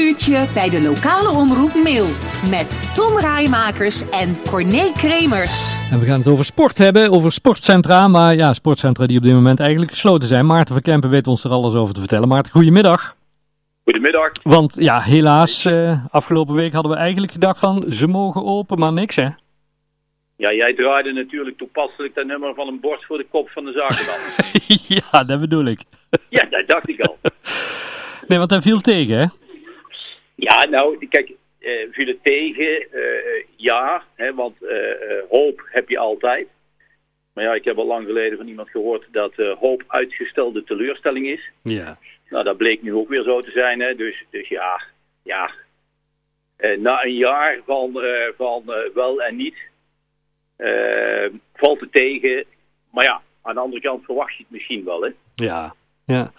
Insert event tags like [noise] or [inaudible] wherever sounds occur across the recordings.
uurtje bij de lokale omroep Mail. Met Tom Rijmakers en Corné Kremers. En we gaan het over sport hebben, over sportcentra. Maar ja, sportcentra die op dit moment eigenlijk gesloten zijn. Maarten van Kempen weet ons er alles over te vertellen. Maarten, goedemiddag. Goedemiddag. Want ja, helaas, uh, afgelopen week hadden we eigenlijk gedacht van ze mogen open, maar niks hè? Ja, jij draaide natuurlijk toepasselijk dat nummer van een borst voor de kop van de zakenman. [laughs] ja, dat bedoel ik. ja, dat dacht ik al. nee, want hij viel tegen hè? Ja, nou, kijk, uh, viel het tegen? Uh, ja, hè, want hoop heb je altijd. Maar ja, ik heb al lang geleden van iemand gehoord dat hoop uitgestelde teleurstelling is. Ja. Nou, dat bleek nu ook weer zo te zijn. Hè? Dus, dus ja, ja. na een jaar van, van wel en niet valt het tegen. Maar ja, aan de andere kant verwacht je het misschien wel. Hè? Ja, ja.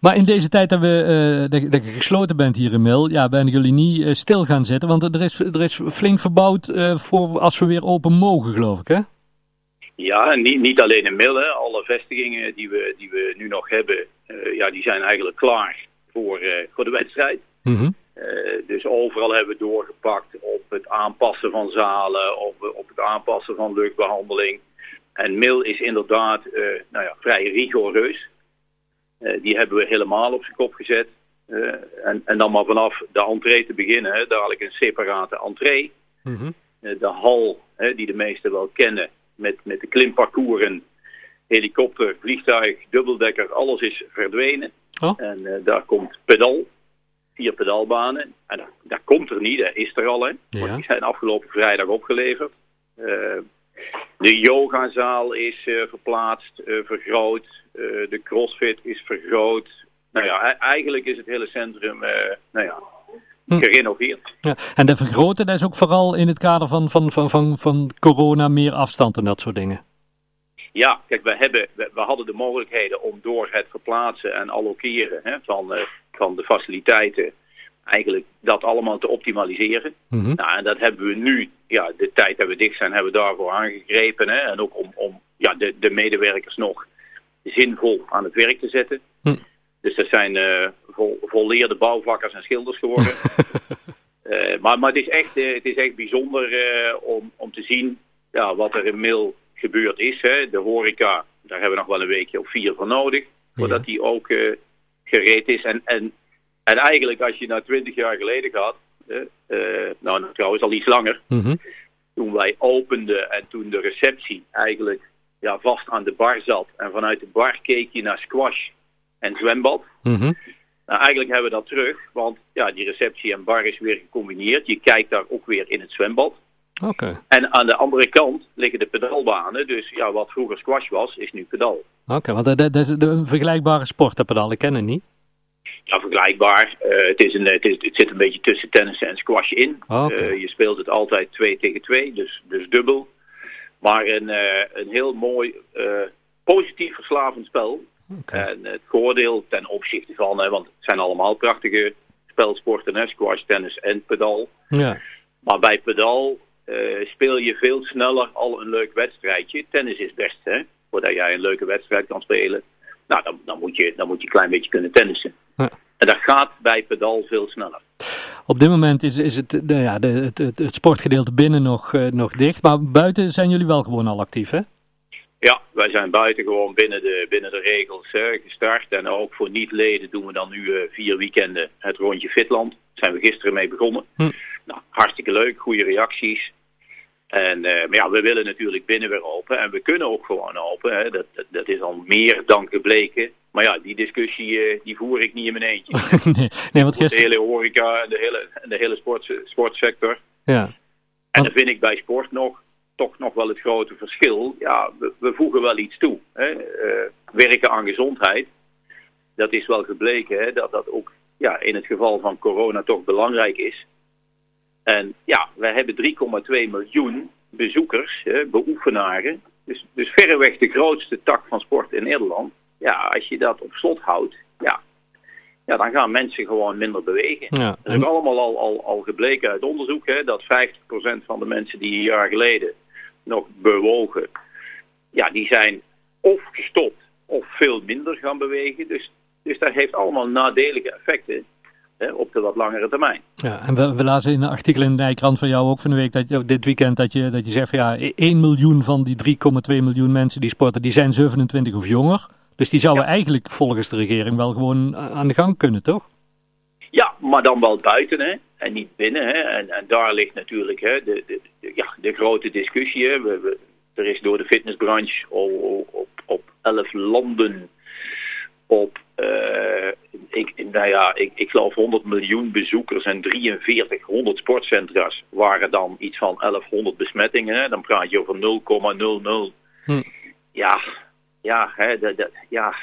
Maar in deze tijd dat, we, uh, dat, dat je gesloten bent hier in Mil, ja, ben jullie niet uh, stil gaan zitten. Want er is, er is flink verbouwd uh, voor als we weer open mogen, geloof ik, hè? Ja, niet, niet alleen in Mil. Hè. Alle vestigingen die we, die we nu nog hebben, ja, die zijn eigenlijk klaar voor, voor de wedstrijd. Mm -hmm. dus overal hebben we doorgepakt op het aanpassen van zalen, op, op het aanpassen van luchtbehandeling. En Mil is inderdaad nou ja, vrij rigoureus. Uh, die hebben we helemaal op zijn kop gezet. Uh, en, en, dan maar vanaf de entree te beginnen, hè, dadelijk een separate entree. Mm -hmm. uh, de hal, hè, die de meesten wel kennen, met, met de klimparcoursen, helikopter, vliegtuig, dubbeldekker, alles is verdwenen. Oh. En daar komt pedal, vier pedalbanen. En dat, dat komt er niet, dat is er al. Hè. Ja. Die zijn afgelopen vrijdag opgeleverd. de yogazaal is verplaatst, vergroot. Uh, de crossfit is vergroot. Nou ja, eigenlijk is het hele centrum uh, nou ja, hm. gerenoveerd. Ja. En de vergroten, dat is ook vooral in het kader van, van, van, van, van corona meer afstand en dat soort dingen. Ja, kijk, we, hebben, we, we hadden de mogelijkheden om door het verplaatsen en allokeren hè, van, uh, van de faciliteiten eigenlijk dat allemaal te optimaliseren. Mm -hmm. nou, en dat hebben we nu, ja, de tijd dat we dicht zijn, hebben we daarvoor aangegrepen. Hè, en ook om, om ja, de, de medewerkers nog zinvol aan het werk te zetten. Hm. Dus dat zijn uh, vol, volleerde bouwvakkers en schilders geworden. uh, [laughs] maar, maar het is echt, uh, het is echt bijzonder om, om te zien ja, wat er in Mil gebeurd is. Hè. De horeca, daar hebben we nog wel een weekje of vier voor nodig. Voordat Ja. die ook gereed is. En, en, en eigenlijk als je nou twintig jaar geleden gaat, nou trouwens al iets langer, Mm -hmm. toen wij openden en toen de receptie eigenlijk ja, vast aan de bar zat. En vanuit de bar keek je naar squash en zwembad. Mm -hmm. Nou, eigenlijk hebben we dat terug, want ja, die receptie en bar is weer gecombineerd. Je kijkt daar ook weer in het zwembad. Oké. Okay. En aan de andere kant liggen de pedalbanen. Dus ja, wat vroeger squash was, is nu pedal. Oké, okay, want dat, dat is een vergelijkbare sport, dat pedal. Ik ken het niet. Ja, vergelijkbaar. Uh, het, is een, het, is, het zit een beetje tussen tennis en squash in. Okay. Uh, je speelt het altijd 2 tegen 2, dus, dus dubbel. Maar een, uh, een heel mooi, uh, positief verslavend spel. Okay. En het voordeel ten opzichte van, hè, want het zijn allemaal prachtige spelsporten, hè, squash, tennis en pedal. Ja. Maar bij pedal uh, speel je veel sneller al een leuk wedstrijdje. Tennis is best, hè, voordat jij een leuke wedstrijd kan spelen. Nou, dan, dan, moet, je, dan moet je een klein beetje kunnen tennissen. Gaat bij pedal veel sneller. Op dit moment is, is het, de, ja, de, het, het, het, sportgedeelte binnen nog, uh, nog dicht. Maar buiten zijn jullie wel gewoon al actief, hè? Ja, wij zijn buiten gewoon binnen de, binnen de regels uh, gestart. En ook voor niet-leden doen we dan nu uh, vier weekenden het rondje Fitland. Daar zijn we gisteren mee begonnen. Hm. Nou, hartstikke leuk, goede reacties. En, uh, maar ja, we willen natuurlijk binnen weer open. En we kunnen ook gewoon open. Hè. Dat, dat, dat is al meer dan gebleken. Maar ja, die discussie uh, die voer ik niet in mijn eentje. [laughs] nee, nee, want gisteren... De hele horeca en de hele, de hele sport, sportsector. Ja. En dan vind ik bij sport nog, toch nog wel het grote verschil. Ja, we, we voegen wel iets toe. Hè. Uh, werken aan gezondheid. Dat is wel gebleken hè, dat dat ook ja, in het geval van corona toch belangrijk is. En ja, wij hebben 3,2 miljoen bezoekers, hè, beoefenaren. Dus, dus verreweg de grootste tak van sport in Nederland. Ja, als je dat op slot houdt, ja, ja dan gaan mensen gewoon minder bewegen. Ja. Dat is ook allemaal al, al, al gebleken uit onderzoek, hè, dat 50% van de mensen die een jaar geleden nog bewogen, ja, die zijn of gestopt of veel minder gaan bewegen. Dus, dus dat heeft allemaal nadelige effecten. hè, op de wat langere termijn. Ja, en we, we lazen in een artikel in de Nijkrant van jou ook van de week, dat je, dit weekend, dat je, dat je zegt van ja, 1 miljoen van die 3,2 miljoen mensen die sporten, die zijn 27 of jonger. Dus die zouden Ja. eigenlijk volgens de regering wel gewoon aan de gang kunnen, toch? Ja, maar dan wel buiten hè, en niet binnen. Hè. En, en daar ligt natuurlijk hè, de, de, de- ja, de grote discussie. Hè. We, we- er is door de fitnessbranche al op, op 11 landen op, eh, ik, nou ja, ik, ik geloof 100 miljoen bezoekers en 4300 sportcentra's waren dan iets van 1100 besmettingen. Hè. Dan praat je over 0,00. Hm. Ja, ja, hè, ja,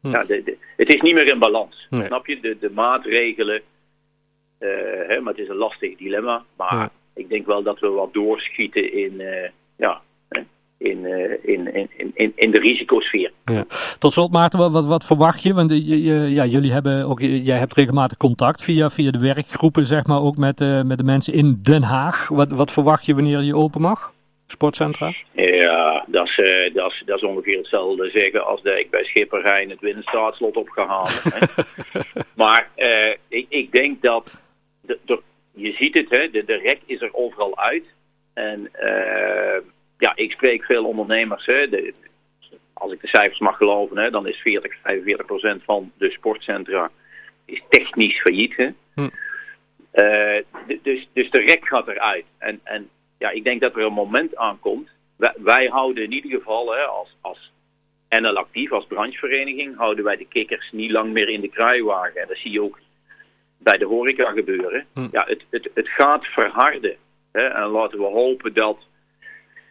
Hm. ja de, het is niet meer in balans. Nee. Snap je? De, de maatregelen, eh, hè, maar het is een lastig dilemma. Maar Ja. ik denk wel dat we wat doorschieten in, eh, ja, in, eh, in, in, in, in, in de risicosfeer. Ja. Tot slot, Maarten, wat, wat, verwacht je? Want je, je- ja, jullie hebben ook, jij hebt regelmatig contact via, via de werkgroepen, zeg maar, ook met, met de mensen in Den Haag. Wat, wat verwacht je wanneer je open mag? Sportcentra? Ja, dat is, eh, dat, is, dat is ongeveer hetzelfde zeggen als dat ik bij Schipperijn het Winnenstraatslot op ga halen. [laughs] Maar eh, ik, ik denk dat, de, de- je ziet het, hè, de, de rek is er overal uit. En eh, ja, ik spreek veel ondernemers. Hè, de, als ik de cijfers mag geloven, hè, dan is 40, 45 procent van de sportcentra is technisch failliet. Hè. Hm. Dus, dus de rek gaat eruit. En, en ja, ik denk dat er een moment aankomt. Wij, wij houden in ieder geval hè, als, als NL Actief, als branchevereniging, houden wij de kikkers niet lang meer in de kruiwagen. En dat zie je ook bij de horeca gebeuren. Hm. Ja, het, het, het gaat verharden. Hè, en laten we hopen dat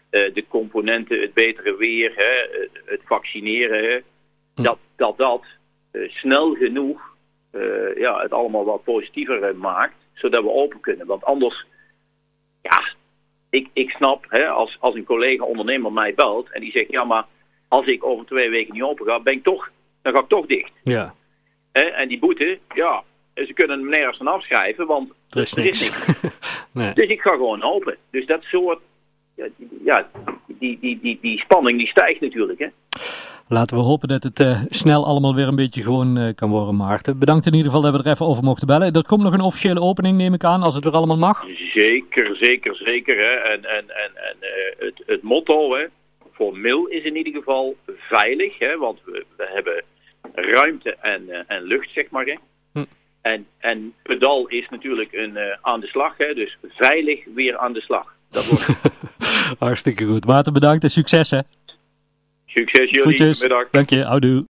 eh, de componenten, het betere weer, hè, het, het vaccineren, hè, Hm. dat dat, dat eh, snel genoeg eh, ja, het allemaal wat positiever maakt, zodat we open kunnen. Want anders, ik, ik snap, hè, als, als een collega ondernemer mij belt en die zegt, ja, maar als ik over twee weken niet open ga, ben ik toch, dan ga ik toch dicht. Ja, Hè? En die boete, ja, ze kunnen hem nergens van afschrijven, want er is niks. [laughs] nee. dus ik ga gewoon open. Dus dat soort, ja, ja die, die, die, die spanning die stijgt natuurlijk. Hè? Laten we hopen dat het eh, snel allemaal weer een beetje gewoon eh, kan worden, Maarten. Bedankt in ieder geval dat we er even over mochten bellen. Er komt nog een officiële opening, neem ik aan, als het weer allemaal mag. Zeker, zeker, zeker. Hè? En, en, en, en eh, het, het motto hè, voor Mil is in ieder geval veilig. Hè? Want we, we hebben ruimte en, eh, en lucht, zeg maar. Hè? Hm. En, en pedal is natuurlijk een eh, aan de slag. Hè? Dus veilig weer aan de slag. Dat wordt [laughs] Hartstikke goed. Maarten, bedankt en succes hè. succes jullie. Middag. Dank je, houdoe.